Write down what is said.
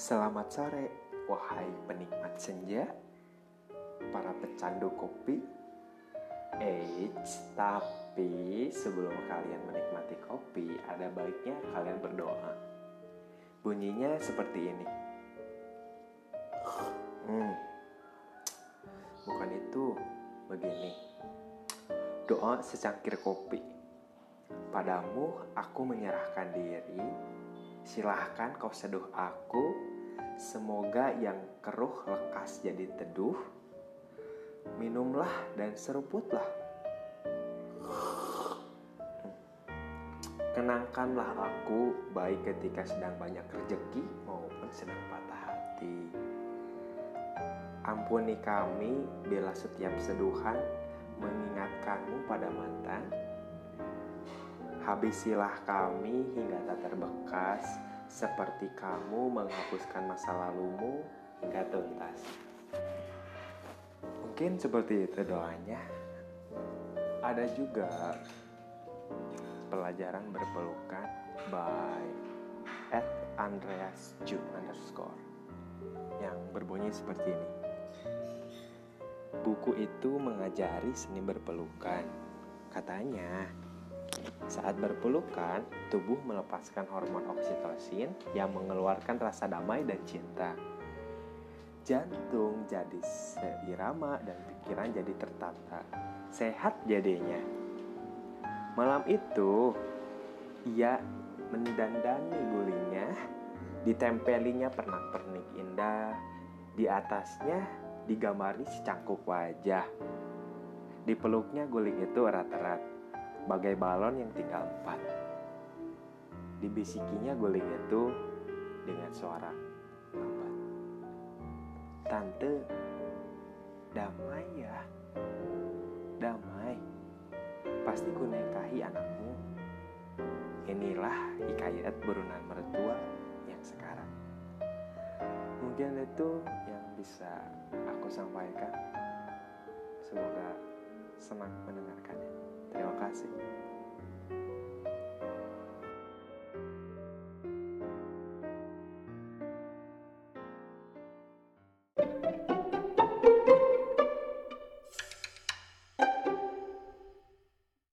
Selamat sore, wahai penikmat senja, para pecandu kopi. Eits, tapi sebelum kalian menikmati kopi, ada baiknya kalian berdoa. Bunyinya seperti ini. Hmm, bukan itu, begini. Doa secangkir kopi. Padamu aku menyerahkan diri, silahkan kau seduh aku, semoga yang keruh lekas jadi teduh, minumlah dan seruputlah. Kenangkanlah aku baik ketika sedang banyak rezeki maupun sedang patah hati. Ampuni kami bila setiap seduhan mengingatkanmu pada mantan. Habisilah kami hingga tak terbekas seperti kamu menghapuskan masa lalumu hingga tuntas. Mungkin seperti itu doanya. Ada juga pelajaran berpelukan by at Andreas Ju underscore yang berbunyi seperti ini. Buku itu mengajari seni berpelukan. Katanya, saat berpelukan, tubuh melepaskan hormon oksitosin yang mengeluarkan rasa damai dan cinta. Jantung jadi seirama dan pikiran jadi tertata. Sehat jadinya. Malam itu, ia mendandani gulingnya, ditempelinya pernak-pernik indah, di atasnya digambari secangkuk wajah. Dipeluknya guling itu erat-erat, bagai balon yang tinggal empat. Dibisikinya guling itu dengan suara lambat. Tante, damai ya, damai. Pasti ku anakmu. Inilah hikayat berunan mertua yang sekarang. Mungkin itu yang bisa aku sampaikan. Semoga senang mendengarkannya. Terima kasih.